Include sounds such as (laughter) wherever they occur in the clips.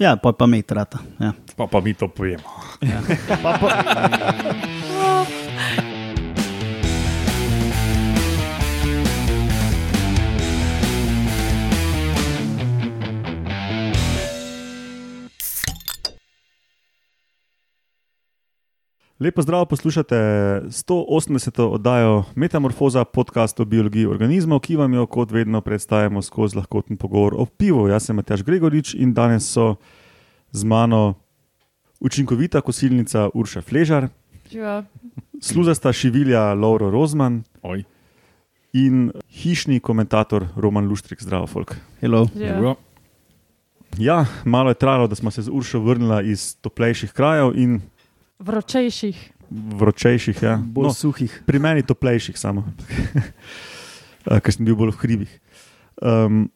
Ja, pa pa metrata. Ja. Pa, pa mi to povemo. Ja. Pa, pa, (laughs) Lepo zdrav, poslušate 180. oddajo Metamorfoza, podcast o biologiji organizmov, ki vam jo kot vedno predstavljamo skozi lahkoten pogovor o pivu. Jaz sem Matjaš Gregorič in danes so z mano učinkovita kosilnica Urša Fležar, Živa. sluzasta šivilja Lauro Rozman Oj, in hišni komentator Roman Luštrik. Zdravo, folk. hello. Dobro. Ja, malo je trajalo, da smo se z Uršo vrnili iz toplejših krajev in Vročejših. vročejših. Ja. Bolj no. suhih. Pri meni toplejših samo, (laughs) Eh, ker sem bil bolj v hribih. Um,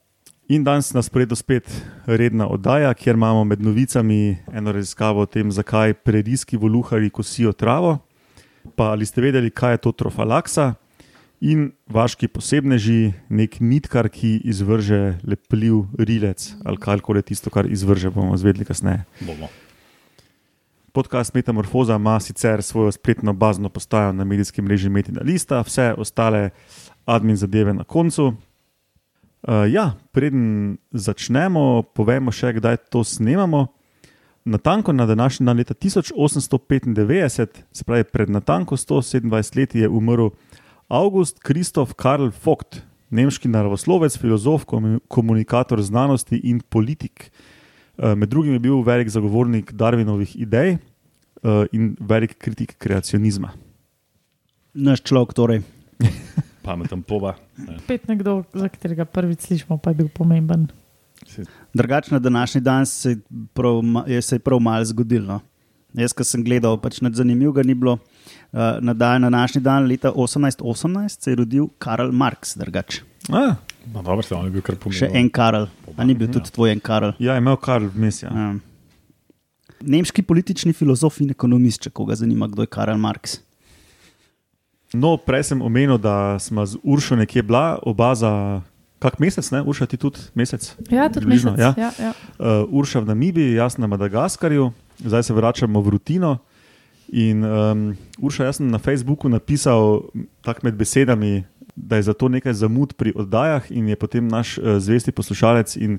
in danes nas predo spet redna oddaja, kjer imamo med novicami eno raziskavo o tem, zakaj preriski voluhari kosijo travo. Pa ali ste vedeli, kaj je to trofalaksa in vaški posebneži, nek nitkar, ki izvrže lepljiv rilec ali karkoli je tisto, kar izvrže, bomo zvedeli kasneje. Bomo. Podcast Metamorfoza ima sicer svojo spletno bazno postajo na medijskem mreži Metina Lista, vse ostale admin zadeve na koncu. Uh, ja, preden začnemo, povemo še, kdaj to snemamo. Natanko na današnji dan leta 1895, se pravi pred natanko 127 leti, je umrl August Kristof Karl Vogt, nemški naravoslovec, filozof, komu- komunikator znanosti in politik. Uh, Med drugim je bil velik zagovornik Darwinovih idej uh, in velik kritik kreacionizma. Naš človek, torej. (laughs) Pameten pova. Ne. Spet nekdo, za katerega prvič slišimo, pa je bil pomemben. Drugače na današnji dan se je prav, je se je prav malo zgodilo. No. Jaz, ki sem gledal, pač nič zanimivega ni bilo. Uh, na, dan, na današnji dan, leta 1818, se je rodil Karl Marx, drugače. Ah, No, dobro, se on je bil kar pomemben. Še en Karl, a ni bil tudi tvoj en Karl. ja, imel Karl vmes. Ja. Um, nemški politični filozof in ekonomist, če koga zanima, kdo je Karl Marx. No, prej sem omenil, da smo z Uršo nekje bila, oba za kak mesec, ne? Urša ti tudi mesec. Ja, tudi Približno, mesec. ja. Ja, ja. Uh, Urša v Namibiji, jaz na Madagaskarju, zdaj se vračamo v rutino. In um, Urša, jaz sem na Facebooku napisal tako med besedami, da je zato nekaj zamud pri oddajah, in je potem naš uh, zvesti poslušalec in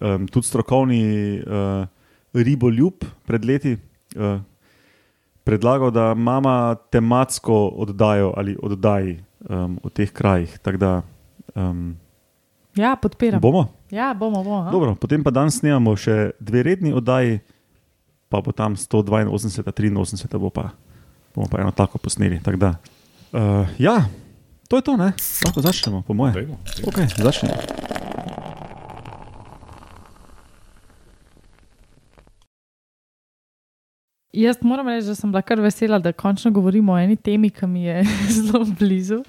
um, tudi strokovni uh, riboljub pred leti uh, predlagal, da imamo tematsko oddajo ali oddaji um, o teh krajih. Tako da um, ja, podpiram. bomo. Ja, bomo, bomo. Dobro, potem pa danes snemamo še dve redni oddaji, pa bo tam 182, 83, bo pa, bomo pa eno tako posneli. Tak da, uh, ja, to je to, ne? lahko začnemo, po mojem. Dajmo, dajmo. Okay, začnemo. Jaz moram reči, da sem bila kar vesela, da končno govorimo o eni temi, ki mi je (laughs) zelo blizu.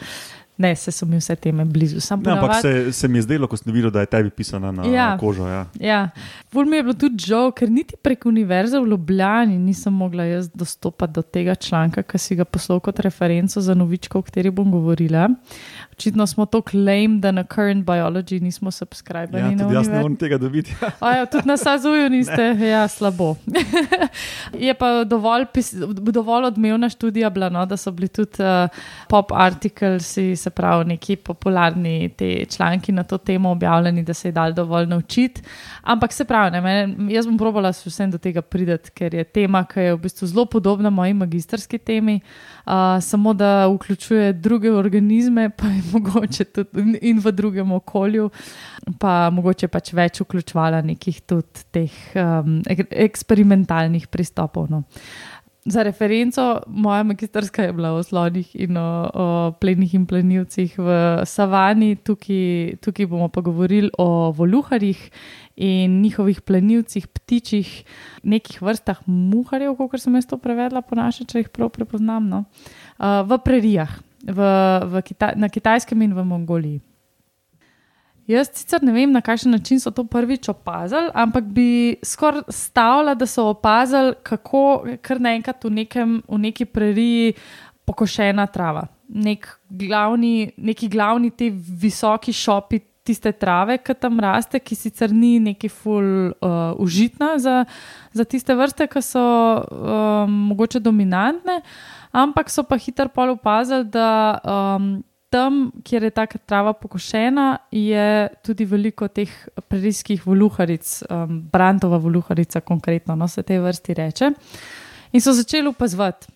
Ne, se so mi vse teme blizu. Sam Ne, ampak ponavadi- se, se mi je zdelo, ko sem videl, da je tebi pisana na Ja. kožo. Ja. Ja, bolj mi je bilo tudi žal, ker niti prek univerze v Ljubljani nisem mogla jaz dostopati do tega članka, ki si ga poslal kot referenco za novičko, o kateri bom govorila. Očitno smo to claim, da na current biology nismo subskrbeni. Ja, tudi jaz ne morem tega dobiti. (laughs) A Ja, tudi na Sazuju niste, ja, slabo. (laughs) je pa dovolj, dovolj odmevna študija bila, no, da so bili tudi uh, pop artikelsi, se pravi, neki popularni članki na to temo objavljeni, da se je dal dovolj naučiti. Ampak se pravi, ne, jaz bom probala s vsem do tega prideti, ker je tema, ki je v bistvu zelo podobna moji magistrski temi, uh, samo da vključuje druge organizme, pa je (laughs) mogoče tudi in- in v drugem okolju pa mogoče pač več vključovala nekih tudi teh um, ek eksperimentalnih pristopov. No. Za referenco, moja magistrska je bila o slonih in o, o plenih in plenilcih v savani, tukaj, tukaj bomo pa govorili o voluharjih in njihovih plenilcih, ptičih, nekih vrstah muharjev, kot sem jaz to prevedla po naše, če jih prav prepoznam, no. uh, v prerijah, v, v Kita na kitajskem in v Mongoliji. Jaz sicer ne vem, na kakšen način so to prvič opazili, ampak bi skoraj stavila, da so opazili, kako kar naenkrat v, nekem, v neki preriji pokošena trava. Nek glavni, neki glavni ti visoki šopi tiste trave, ki tam raste, ki sicer ni neki ful uh, užitna za, za tiste vrste, ki so um, mogoče dominantne, ampak so pa hitro pol opazili, da um, tam, kjer je ta trava pokošena, je tudi veliko teh prerijskih voluharic, um, brantova voluharica, konkretno, no se te vrsti reče. In so začeli opazovati.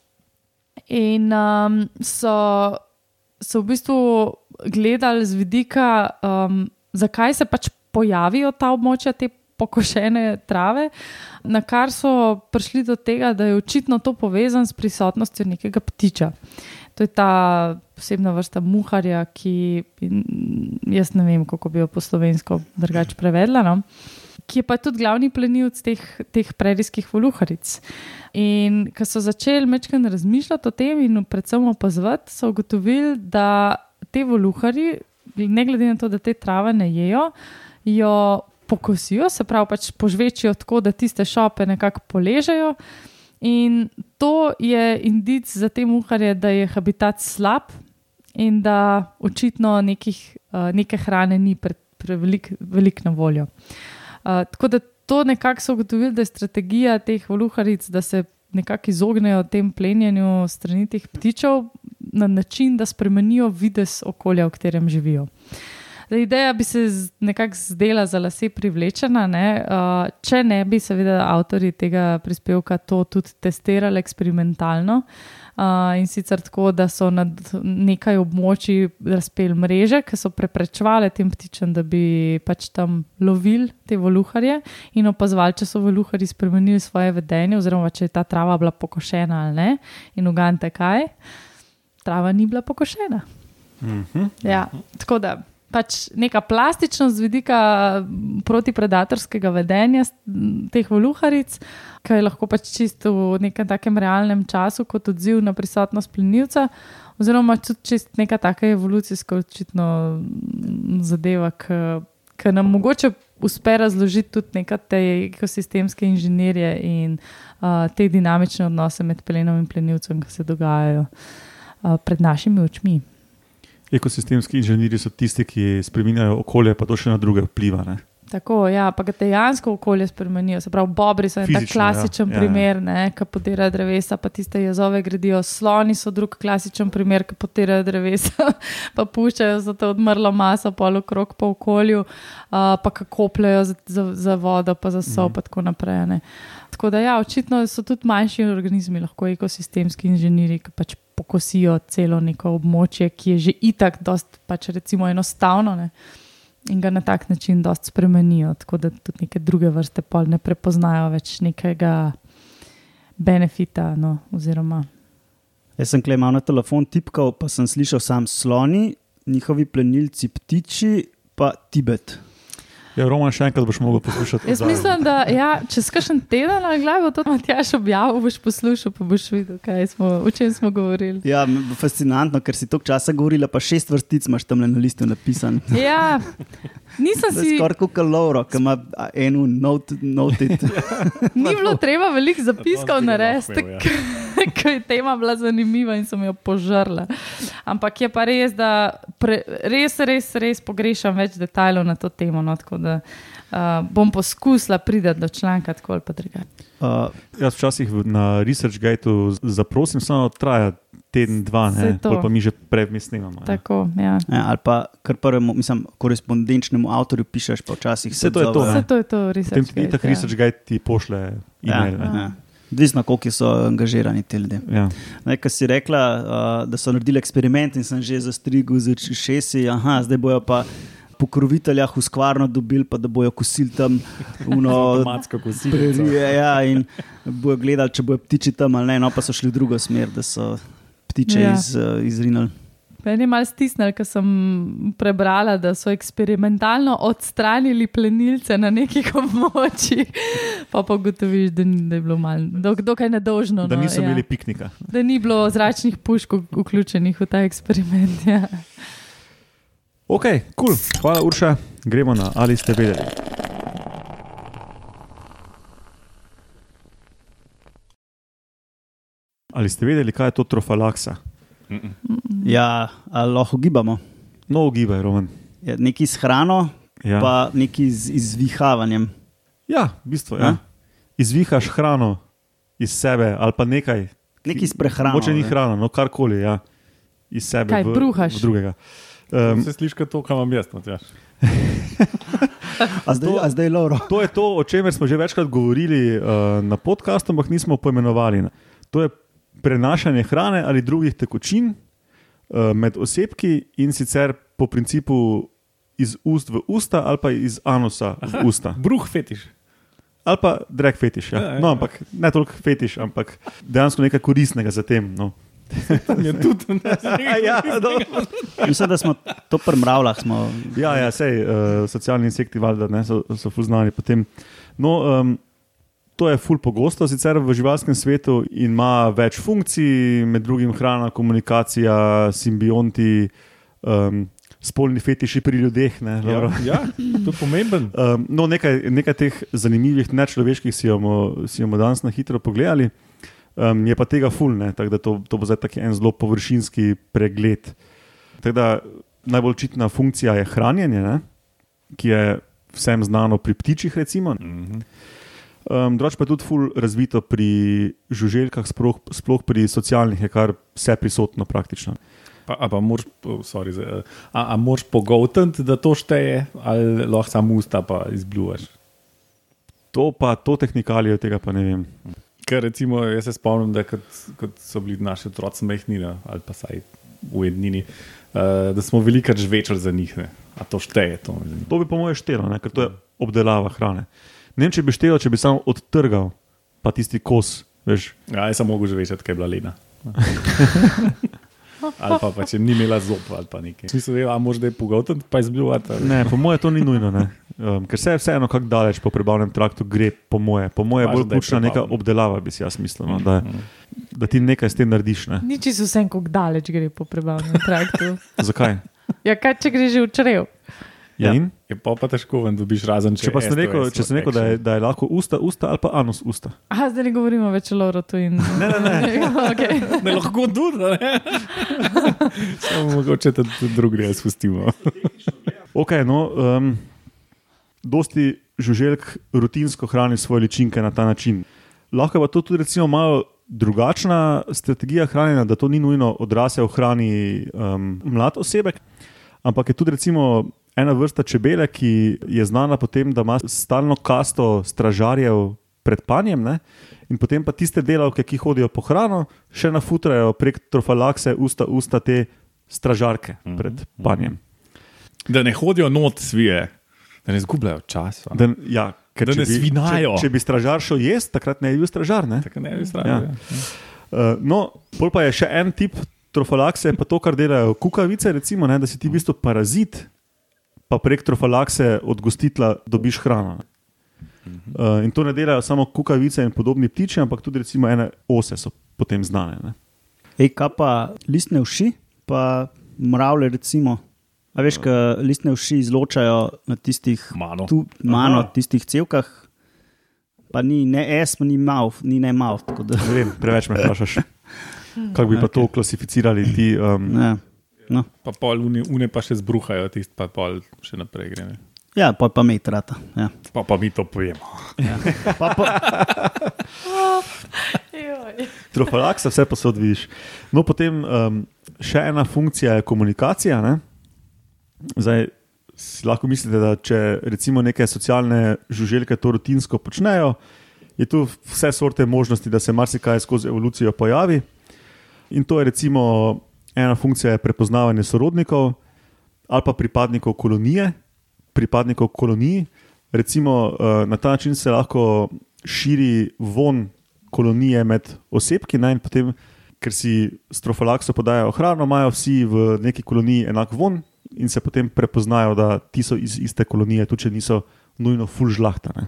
In um, so, so v bistvu gledali z vidika, um, zakaj se pač pojavijo ta območja, te pokošene trave, na kar so prišli do tega, da je očitno to povezano s prisotnostjo nekega ptiča. To je ta posebna vrsta muharja, ki jaz ne vem, kako bi jo po slovensko drugače prevedla. No? Ki je pa tudi glavni plenilc teh, teh prerijskih voluharic. In ko so začeli mečkaj razmišljati o tem, in predvsem opazovati, so ugotovili, da te voluhari, ne glede na to, da te trave ne jejo, jo pokosijo, se pravi, pač požvečijo tako, da tiste šope nekako poležejo. In to je indic za te muharje, da je habitat slab in da očitno nekih, uh, neke hrane ni prevelik pre velik na voljo. Uh, tako da to nekako so ugotovili, da je strategija teh voluharic, da se nekako izognejo tem plenjenju strani teh ptičev na način, da spremenijo vides okolja, v katerem živijo. Uh, Zdaj, ideja bi se nekako zdela za lase privlečena, ne? uh, če ne bi, seveda, avtori tega prispevka to tudi testirali eksperimentalno. Uh, in sicer tako, da so na nekaj območij razpeli mreže, ki so preprečevali tem ptičem, da bi pač tam lovili te voluharje in opazovali, če so voluharji spremenili svoje vedenje, oziroma če je ta trava bila pokošena ali ne. In ugante kaj? Trava ni bila pokošena. Mm -hmm. ja, tako da pač neka plastičnost z vidika protipredatorskega vedenja teh voluharic, ki je lahko pač čisto v nekem takem realnem času kot odziv na prisotnost plenilca, oziroma tudi čist neka taka evolucijska očitno zadeva, ki nam mogoče uspe razložiti tudi neka te ekosistemske inženirje in uh, te dinamične odnose med plenom in plenilcem, ki se dogajajo uh, pred našimi očmi. Ekosistemski inženirji so tisti, ki spremenjajo okolje, pa to še na druge vpliva. Ne? Tako, ja, pa ga dejansko okolje spremenijo. Se pravi, bobri so en klasičen ja. primer, ja, ja. ki potirajo drevesa, pa tiste jezove gradijo. Sloni so drug klasičen primer, ki potirajo drevesa, (laughs) pa puščajo za to odmrlo maso, polo krok po okolju, uh, pa kako kopljajo za, za, za vodo, pa za so, mhm. pa tako naprej. Ne. Tako da, ja, očitno so tudi manjši organizmi, lahko ekosistemski inženirji, ki pač pokosijo celo neko območje, ki je že itak, dost, pač recimo enostavno. Ne? In ga na tak način dosta spremenijo, tako da tudi neke druge vrste pol ne prepoznajo več nekega benefita. No, oziroma... Jaz sem klemal na telefon, tipkal, pa sem slišal sam sloni, njihovi plenilci, ptiči, pa Tibet. Ja, Roman, še enkrat boš mogel poslušati. Jaz mislim, da ja, čez kakšen teden ali kaj bo to Matjaš objavil, boš poslušal, pa boš videl, smo, o čem smo govorili. Ja, fascinantno, ker si toliko časa govorila, pa šest vrstic imaš tam na listu napisan. Ja, nisem si. Skoraj kot Lauro, ki ima eno notit. (laughs) Ni bilo treba veliko zapiskov narediti, (laughs) ker je tema bila zanimiva in sem jo požrla. Ampak je pa res, da pre, res, res, res pogrešam več detajlov na to temo. No, da uh, bom poskusila priti do članka tako ali drugače. Uh, jaz včasih na ResearchGateu zaprosim, samo traja teden, dva, ne, pa mi že prevmisnimo. Tako, ja. Ja, ali pa kar prvemu, mislim, korespondenčnemu avtorju pišeš, pa včasih se to je to. Vse to je to, ResearchGate. Potem ti tako ja. ResearchGate ti pošle e-mail. Ja, ja. Odvisno, koliko so angažirani ti ljudje. Ja. Kaj si rekla, uh, da so naredili eksperiment in sem že zastrigel z šesi, aha, zdaj bojo pa pokrovitelja Huskvarno dobili, pa da bojo kosili tam (laughs) avtomatsko kosilo. Ja, in bojo gledali, če bojo ptiči tam ali ne, no pa so šli v drugo smer, da so ptiče ja. iz, uh, izrinili. Meni je malo stisnil, ker sem prebrala, da so eksperimentalno odstranili plenilce na nekih (laughs) območjih. Pa pa ugotoviš, da, da je bilo malo, dok, dokaj nedožno. Da no, niso ja. imeli piknika. Da ni bilo zračnih pušk vključenih v ta eksperiment. Ja. Ok, cool. hvala, Urša. Gremo na ali ste vedeli. Ali ste vedeli, kaj je to trofalaksa? Ja, ali lahko gibamo? No, gibaj, Roman. Ja, Nekaj s hrano, Ja. pa nekaj z izvihavanjem. Ja, v bistvu. Ja. Izvihaš hrano iz sebe ali pa nekaj. Nekaj s prehrano. Moče ni hrana, no karkoli. Ja. Iz sebe Kaj, v, bruhaš? v drugega. Um, Se sliši kot to, kar imam jaz, Matjaš. A zdaj, a zdaj Lauro. to je to, o čemer smo že večkrat govorili uh, na podkastu, ampak nismo poimenovali. To je prenašanje hrane ali drugih tekočin uh, med osebki in sicer po principu iz ust v usta ali pa iz anusa v usta. Bruh fetiš. Ali pa drag fetiš. Ja. Ja, ja, No, ja. ampak ne toliko fetiš, ampak dejansko nekaj koristnega za tem. No. Je tudi (laughs) ja, no. Mislim, da smo to premravljali. Smo... ja, ja, sej, uh, socialni insekti valjda, ne, so, so ful znani. Potem. No, um, to je ful pogosto, sicer v živalskem svetu in ima več funkcij, med drugim hrana, komunikacija, simbionti, um, spolni fetiši pri ljudeh. Ne. Ja, ja, to je pomemben. Um, no, nekaj, nekaj teh zanimivih, nečloveških si bomo, si bomo danes na hitro pogledali. Um, je pa tega fulne, tako da to, to bo zdaj en zelo površinski pregled. Tako da najbolj očitna funkcija je hranjenje, ne? ki je vsem znano pri ptičih. Recimo. Mhm. Um, Drugač pa je tudi ful razvito pri žuželjkah, sploh, sploh pri socialnih, je kar vse prisotno praktično. Pa, a pa moraš, sorry, a, a moraš pogotniti, da to šteje, ali lahko samo usta pa izbljuvaš. To pa, to tehnikalijo tega pa ne vem. Ker recimo, jaz se spomnim, da kot, kot so bili naši otroci mehni no, ali pa saj v jednini, uh, da smo velikrat žvečali za njih. Ne. A to šteje? To. To bi po mojem štelo, ne? ker to je obdelava hrane. Ne vem, če bi štelo, če bi samo odtrgal, pa tisti kos. Veš, ja, jaz sem mogel žvečati, kaj je bila lena. (laughs) ali pa, pa če ni imela zob ali pa nekaj. Smisel je, a moraš da je pogotniti, pa izbljuvati. ne, po mojem to ni nujno. ne. Um, ker se je vseeno, kako daleč po prebavnem traktu gre, po mojem. Po mojem je bolj da ključna neka obdelava, bi si jaz mislil. No, da, da ti nekaj s tem narediš. Ne. Nič so vsem, kako daleč gre po prebavnem traktu. (laughs) Zakaj? Ja, kaj če gre že v črev? Ja. Ja. In? Je pa, pa težko, ven dobiš razen če. Če pa sem rekel, če sem rekel da, je, da je lahko usta, usta ali pa anus usta. Aha, zdaj ne govorimo več o Lorotu in. Ne, ne, ne. (laughs) okay. (laughs) Ne lahko tudi, a ne. Samo mogoče tudi drugi res spustimo. Ok, no, um, dosti žuželjk rutinsko hrani svoje ličinke na ta način. Lahko pa to tudi recimo malo drugačna strategija hranjenja, da to ni nujno odrasel hrani um, mlad osebek, ampak je tudi recimo ena vrsta čebele, ki je znana po tem, da ima stalno kasto stražarjev pred panjem. Ne? In potem pa tiste delavke, ki hodijo po hrano, še nafutrajo prek trofalakse, usta, usta te stražarke pred panjem. Da ne hodijo not svije, da ne zgubljajo časa. Da, ja, ker Da ne bi- svinajo. Če, če bi stražar šel jesti, takrat ne bi bil stražar. Ne? Tako ne bi strah. Ja. Ja. Uh, no, pol pa je še en tip trofalakse, pa to, kar delajo kukavice, recimo, ne, da si ti v bistvu parazit, pa prek trofalakse od gostitla dobiš hrano. Uh, in to ne delajo samo kukavice in podobni ptiči, ampak tudi recimo ene ose so potem znane. Ne. Ej, kaj pa listne uši, pa mravlje, recimo. A veš, kaj listne uši izločajo na tistih Mano. Tu, mano, Aha. tistih cevkah, pa ni ne S, ni mouth, ni ne mouth. tako da- Ne vem, preveč me vprašaš. (laughs) Kako bi pa to klasificirali ti? Um, Ja, no. Pa pol une, une pa še zbruhajo, tisti pa pol še naprej gre. ne. ja pa, pa metrata. Ja. Pa, pa mi to povemo. Pa, pa, Trofalaksa, vse posod vidiš. No, potem um, še ena funkcija je komunikacija. Ne? Zdaj, lahko mislite, da če recimo neke socialne žuželke to rutinsko počnejo, je tu vse sorte možnosti, da se marsikaj skozi evolucijo pojavi. In to je recimo ena funkcija je prepoznavanje sorodnikov ali pa pripadnikov kolonije, pripadnikov koloniji. Recimo eh, na ta način se lahko širi von kolonije med osebki, ne, in potem, ker si strofalakso podajajo hrano, imajo vsi v neki koloniji enak von in se potem prepoznajo, da ti so iz iste kolonije, tudi če niso nujno full žlahtane.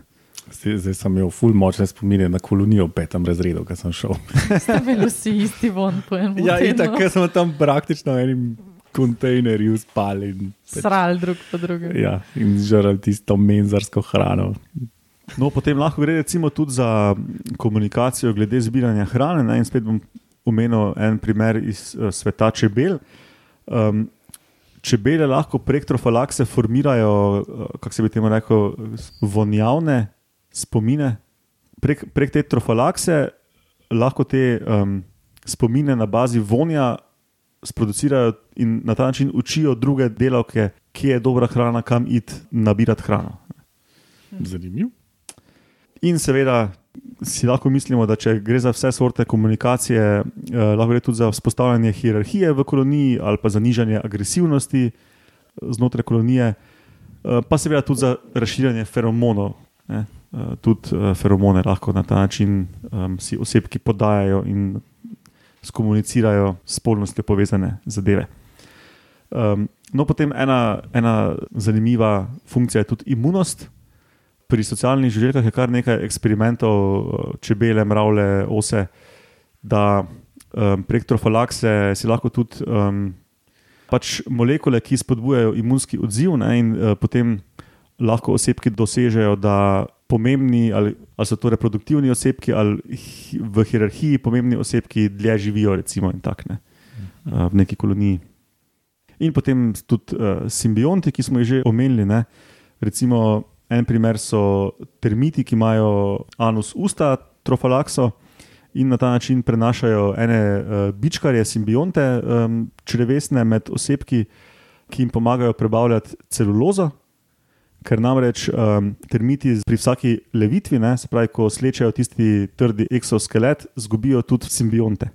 Zdaj, zdaj sem imel ful močne spomine na kolonijo v petem razredu, ko sem šel. (laughs) Ste imeli vsi isti von po enem Ja, in tako smo tam praktično v enem kontejnerju spali. In, Sral drug po drugem. ja, in žrali tisto menzarsko hrano. No, potem lahko gre recimo tudi za komunikacijo glede zbiranja hrane. Ne? In spet bom omenil en primer iz uh, sveta čebel. Um, čebele lahko prek trofalakse formirajo, eh, kako se bi temu rekel, vonjavne spomine. Prek, prek te trofalakse lahko te um, spomine na bazi vonja sproducirajo in na ta način učijo druge delavke, kje je dobra hrana, kam iti nabirati hrano. Zanimiv. In seveda si lahko mislimo, da če gre za vse vrste komunikacije, eh, lahko gre tudi za vzpostavljanje hierarhije v koloniji ali pa za nižanje agresivnosti eh, znotraj kolonije, eh, pa seveda tudi za razširjanje feromonov. Ne. Eh, tudi eh, feromone lahko na ta način um, si osebki podajajo in skomunicirajo s spolnostjo povezane zadeve. Um, no, potem ena, ena zanimiva funkcija je tudi imunost. Pri socialnih žuželkah je kar nekaj eksperimentov, eh, čebele, mravlje, ose, da um, prek trofalakse si lahko tudi um, pač molekule, ki spodbujajo imunski odziv, ne, in uh, potem lahko osebki dosežejo, da pomembni, ali, ali so to reproduktivni osebki, ali v hierarhiji pomembni osebki dlje živijo, recimo, in tako ne, uh, v neki koloniji. In potem tudi uh, simbionti, ki smo jih že omenili. Ne? Recimo, en primer so termiti, ki imajo anus usta, trofalakso in na ta način prenašajo ene uh, bičkarje, simbionte, um, črevesne med osebki, ki jim pomagajo prebavljati celulozo. Ker namreč um, termiti pri vsaki levitvi, ne, se pravi, ko slečejo tisti trdi eksoskelet, zgubijo tudi simbionte.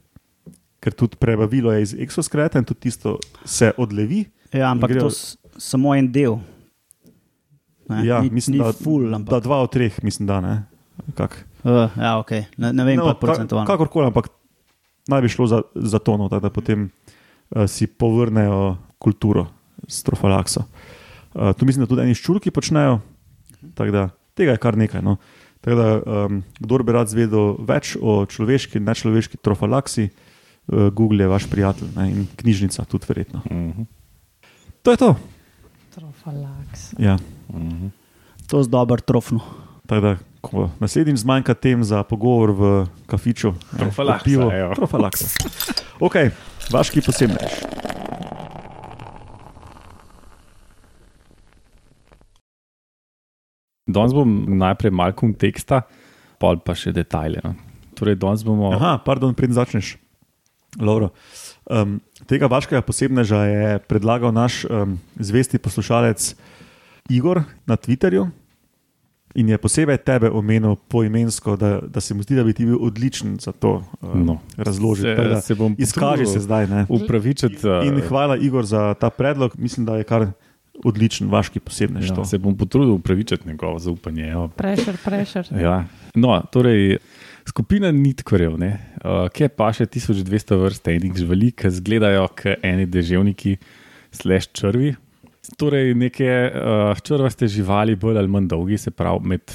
Ker tudi prebavilo je iz eksoskeleta in tudi tisto se odlevi. Ja, ampak grejo- to je samo en del. Ne, Ja, ni, mislim, ni da, ful, da ampak, dva od treh, mislim, da ne. Kak? uh, ja, okay. ne, ne vem, no, pa procentualno. ka, kakorkoli, ampak naj bi šlo za, za to, no, tako da potem uh, si povrnejo kulturo s trofalakso. Uh, tu mislim, da tudi eni ščurki počnejo, tako da tega je kar nekaj. No. Tako da, um, kdor bi rad zvedel več o človeški in nečloveški trofalaksi, uh, Google je vaš prijatelj ne, in knjižnica tudi verjetno. Mhm. To je to. Trofalaks. Ja. Mhm. To je dober trofno. Tako da, ko naslednjič zmanjka tem za pogovor v kafiču, ne, Trofalaksa, pivo. Trofalaksa. Ok, vaški posebnež. Danes bom najprej malo konteksta, pol pa še detajle. No. Torej, danes bomo. Aha, pardon, preden začneš. Lovro. Um, tega vaškega posebneža je predlagal naš um, zvesti poslušalec Igor na Twitterju in je posebej tebe omenil poimensko, da, da se mu zdi, da bi ti bil odličen za to um, No. razložiti. Se- se bom Izkaži se zdaj. Ne? Upravičiti. In eh, hvala, Igor, za ta predlog. Mislim, da je kar odličen vaški posebnež. Ja, to. se bom potrudil upravičiti njegovo zaupanje. evo. Prešer, prešer. Ja. No, torej, skupina nitkorjev, ne, uh, ki pa še 1200 vrst enih živali, ki izgledajo kot eni deževniki, slash črvi. Torej, neke uh, črvaste živali, bolj ali manj dolgi, se pravi med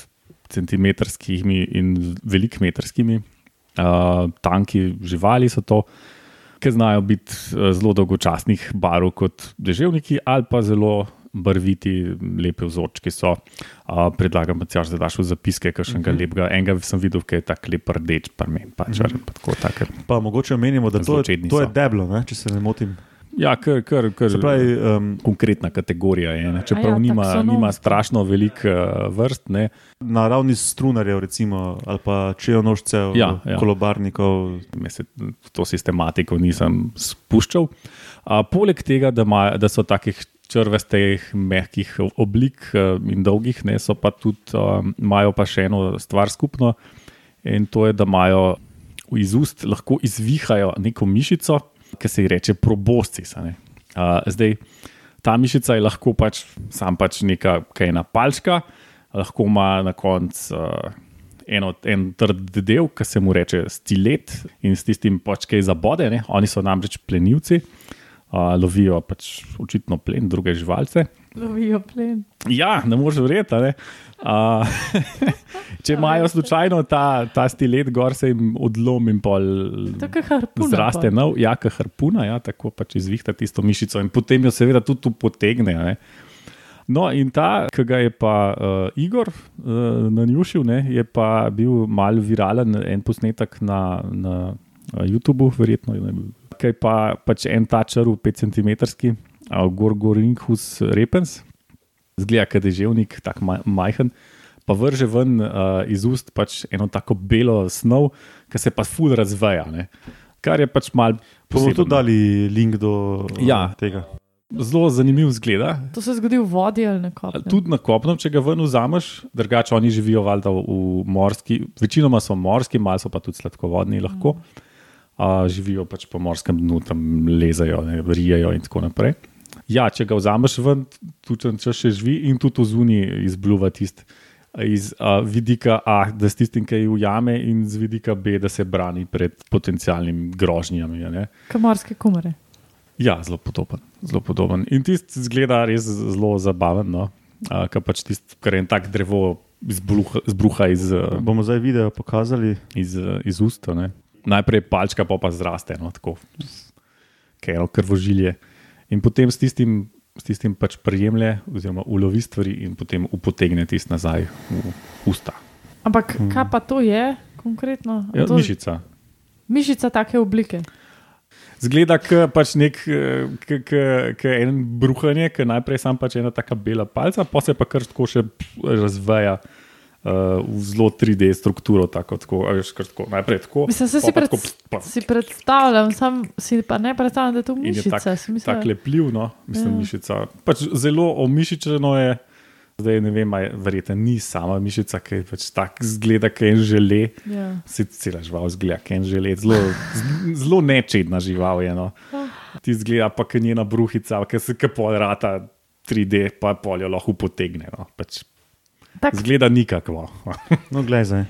centimetrskimi in velikmetrskimi. Uh, tanki živali so to, ki znajo biti uh, zelo dolgočasnih barv kot deževniki, ali pa zelo barviti, lepe vzorčki so. Uh, predlagam, da si daš v zapiske, kakšnega uh Mhm. -huh. lepega. Enega sem videl, ki je tako lep rdeč, pa meni pač. Uh -huh. pa tako, tako. Pa mogoče omenimo, da to, Zločedni to je deblo, ne, če se ne motim. Ja, kar, kar, kar, Se pravi, um, konkretna kategorija je. Ne? Čeprav A ja, nima, taksonomsko. nima strašno veliko uh, vrst. Ne? na ravni strunarjev, recimo, ali pa čejonožcev, Ja, ja. kolobarnikov. Se v to sistematiko nisem spuščal. A, poleg tega, da, ma, da so takih črvestih, mehkih oblik eh, in dolgih, ne, so pa tudi, um, imajo pa še eno stvar skupno in to je, da imajo iz ust lahko izvihajo neko mišico, ki se ji reče proboscis. A, zdaj, ta mišica je lahko pač sam pač neka kaj ena palčka, lahko ima na koncu. Uh, eno, en trd del, ki se mu reče stilet, in s tistim pač kaj zabode. Ne? Oni so namreč plenilci, uh, lovijo pač očitno plen, druge živalce. Lovijo plen. Ja, ne moreš verjeti. ne. Uh, (laughs) če imajo slučajno ta, ta stilet, gor se jim odlom in pol. Harpuna. Zraste nov, jaka harpuna, ja, tako pač izvihta tisto mišico in potem jo seveda tudi tu potegne. Ne. No, in ta, ki ga je pa uh, Igor uh, nanjušil, ne, je pa bil mal viralen en posnetek na, na uh, YouTubu, verjetno, ki je pa, pač en ta črv, 5 cm, Gorgorinkus repens, zgleda, kot je ževnik, tako ma majhen. Pa vrže ven uh, iz ust pač eno tako belo snov, ki se pa ful razveja. Ne? Kar je pač mal. Bomo tudi dali link do Ja. tega. Zelo zanimiv zgled. To se zgodi v vodi ali na kopnem. Tudi na kopnem, če ga ven vzameš, drugače oni živijo valjda v, v morski, večinoma so morski, malo so pa tudi sladkovodni lahko. Uh, živijo pač po morskem dnu, tam lezajo, ne, rijejo in tako naprej. Ja, če ga vzameš ven, tudi če še živi in tudi v zuni izbluva tisti. Iz uh, vidika A, da s tistim, ki je ujame, in z vidika B, da se brani pred potencialnimi grožnjami. a ne. Kamorske kumare. Ja, zelo podoben. Zelo podoben. In tisti zgleda res zelo zabaven, no? kar pač tisti, kar je en tak drevo izbruha, izbruha iz, uh, Bomo zdaj video pokazali. iz, uh, iz usta. Ne? Najprej palčka, pa pa zraste, no? tako, kaj eno krvožilje. In potem s tistim, s tistim pač prijemlje, oziroma ulovi stvari in potem upotegne tisti nazaj v usta. Ampak kaj pa to je konkretno? Ja, to, mišica. mišica take oblike. Zgleda, kot pač nek, k- k- k en bruhanje, ki najprej sam pač ena taka bela palca, pa se pa kar tako še razveja uh, v zelo 3D strukturo. Tako, tako, a veš, kar tako, najprej tako. Mislim, se si, pred, tako, pa, si predstavljam, sam si pa ne predstavljam, da je to je mišica. tak, si mislila- tak lepljiv, no, mislim, Ja. mišica. Pač zelo omišičeno je. Zdaj ne vem, ali verjete, ni sama mišica, ki je pač tako zgleda, kot en žele. Ja. Si cela žival zgleda, kot en žele. Zelo, zelo nečedna žival je. No. Ti zgleda pa, kot njena bruhica, ki se kapol rata 3D, pa poljo lahko potegne. No. Pač Tak, zgleda nikakvo. (laughs) No, glej zdaj.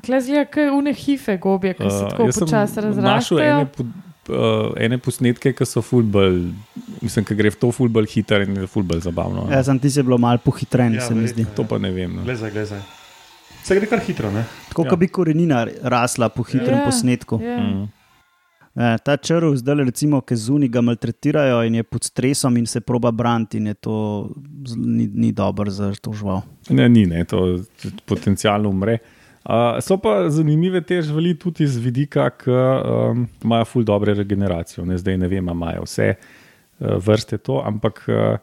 Klezija, kot une hife gobje, ki se Uh, tako sem počasi Našel razraščajo. ene, po, uh, ene posnetke, ki so fulbol, mislim, ki gre v to fulbol hiter in je fulbol zabavno. Ja, sem ti se bilo malo pohitren, Ja, se mi zdi. verjetno. To pa ne vem. No. Glej zdaj. Se gre kar hitro, ne? Tako, Ja. kot bi korenina rasla po hitrem Ja, posnetku. ja. Mm. E, ta črv, zdaj recimo, ki zunaj ga maltretirajo in je pod stresom in se proba braniti, in je to ni, ni dobro za to žival. Ne, ni, ne, to potencialno umre. Uh, so pa zanimive te živali tudi z vidika, ki um, imajo ful dobre regeneracijo. Ne, zdaj ne vem, imajo vse uh, vrste to, ampak uh,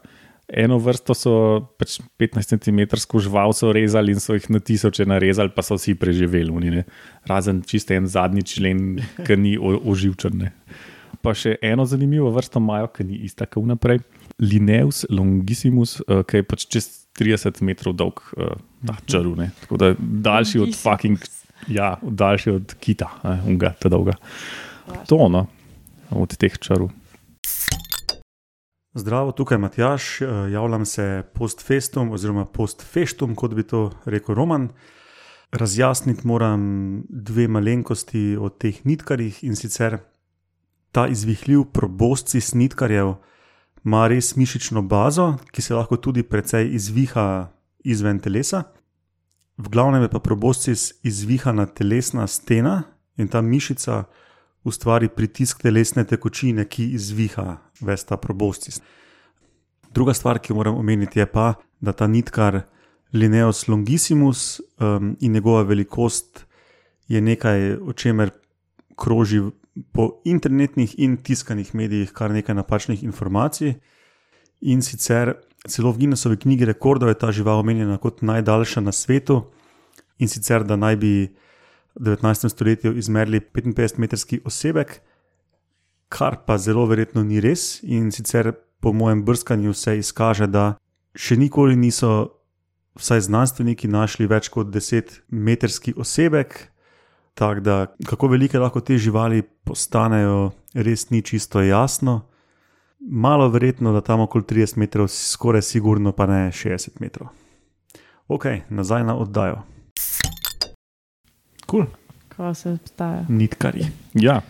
eno vrsto so pač 15 cm žival so rezali in so jih na tisoče narezali, pa so vsi preživeli, oni, ne. razen čiste en zadnji člen, ki ni oživčen. Pa še eno zanimivo vrsto imajo, ki ni ista kot naprej. Lineus longissimus, uh, ki je pač čez 30 metrov dolg, uh, ta črv. ne. Tako da daljši od fucking, ja, daljši od kita, eh, unga, ta dolga. To no, od teh črv. Zdravo, tukaj je Matjaš, eh, javljam se post festum oziroma post festum, kot bi to rekel Roman. Razjasniti moram dve malenkosti o teh nitkarjih in sicer ta izvihljiv proboscis nitkarjev ima res mišično bazo, ki se lahko tudi precej izviha izven telesa. V glavnem je pa proboscis izvihana telesna stena in ta mišica ustvari pritisk telesne tekočine, ki izviha ves ta proboscis. Druga stvar, ki jo moram omeniti, je pa, da ta nitkar Lineus longissimus um, in njegova velikost je nekaj, o čemer kroži po internetnih in tiskanih medijih kar nekaj napačnih informacij. In sicer celo v Guinnessovi knjigi rekordov je ta žival omenjena kot najdaljša na svetu, in sicer da naj bi 19. stoletju izmerili 55-metrski osebek, kar pa zelo verjetno ni res. In sicer po mojem brskanju se izkaže, da še nikoli niso, vsaj znanstveniki, našli več kot 10-metrski osebek. Tako da, kako velike lahko te živali postanejo, res ni čisto jasno. Malo verjetno, da tam okoli 30 metrov, skoraj sigurno pa ne 60 metrov. Ok, nazaj na oddajo. Kul, cool. Ko se obstaja. nitkari. Ja,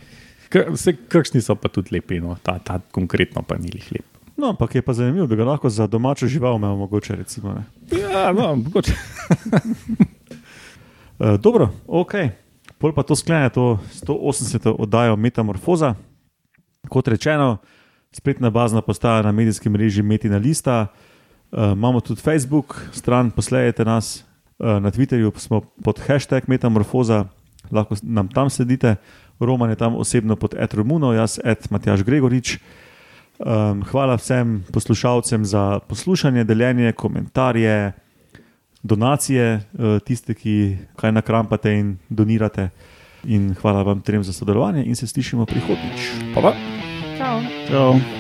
vse kakšni so pa tudi lepi, no. ta, ta konkretno pa ni lep. No, ampak je pa zanimivo, da ga lahko za domačo žival imamo, mogoče. Recimo, ne. Ja, no, mogoče. Uh, (laughs) dobro, ok. Pol pa to sklene to 180. oddajo Metamorfoza. Kot rečeno, spletna bazna postaja na medijskem mreži Metina Lista. Uh, imamo tudi Facebook, stran poslejete nas, na Twitterju smo pod hashtag Metamorfoza, lahko nam tam sledite. Roman je tam osebno pod Ed Romuno, jaz Ed Matjaš Gregorič. Um, hvala vsem poslušalcem za poslušanje, deljenje, komentarje, donacije, uh, tiste, ki kaj nakrampate in donirate. In hvala vam trem za sodelovanje in se slišimo prihodnjič. Pa pa. Čau. Čau.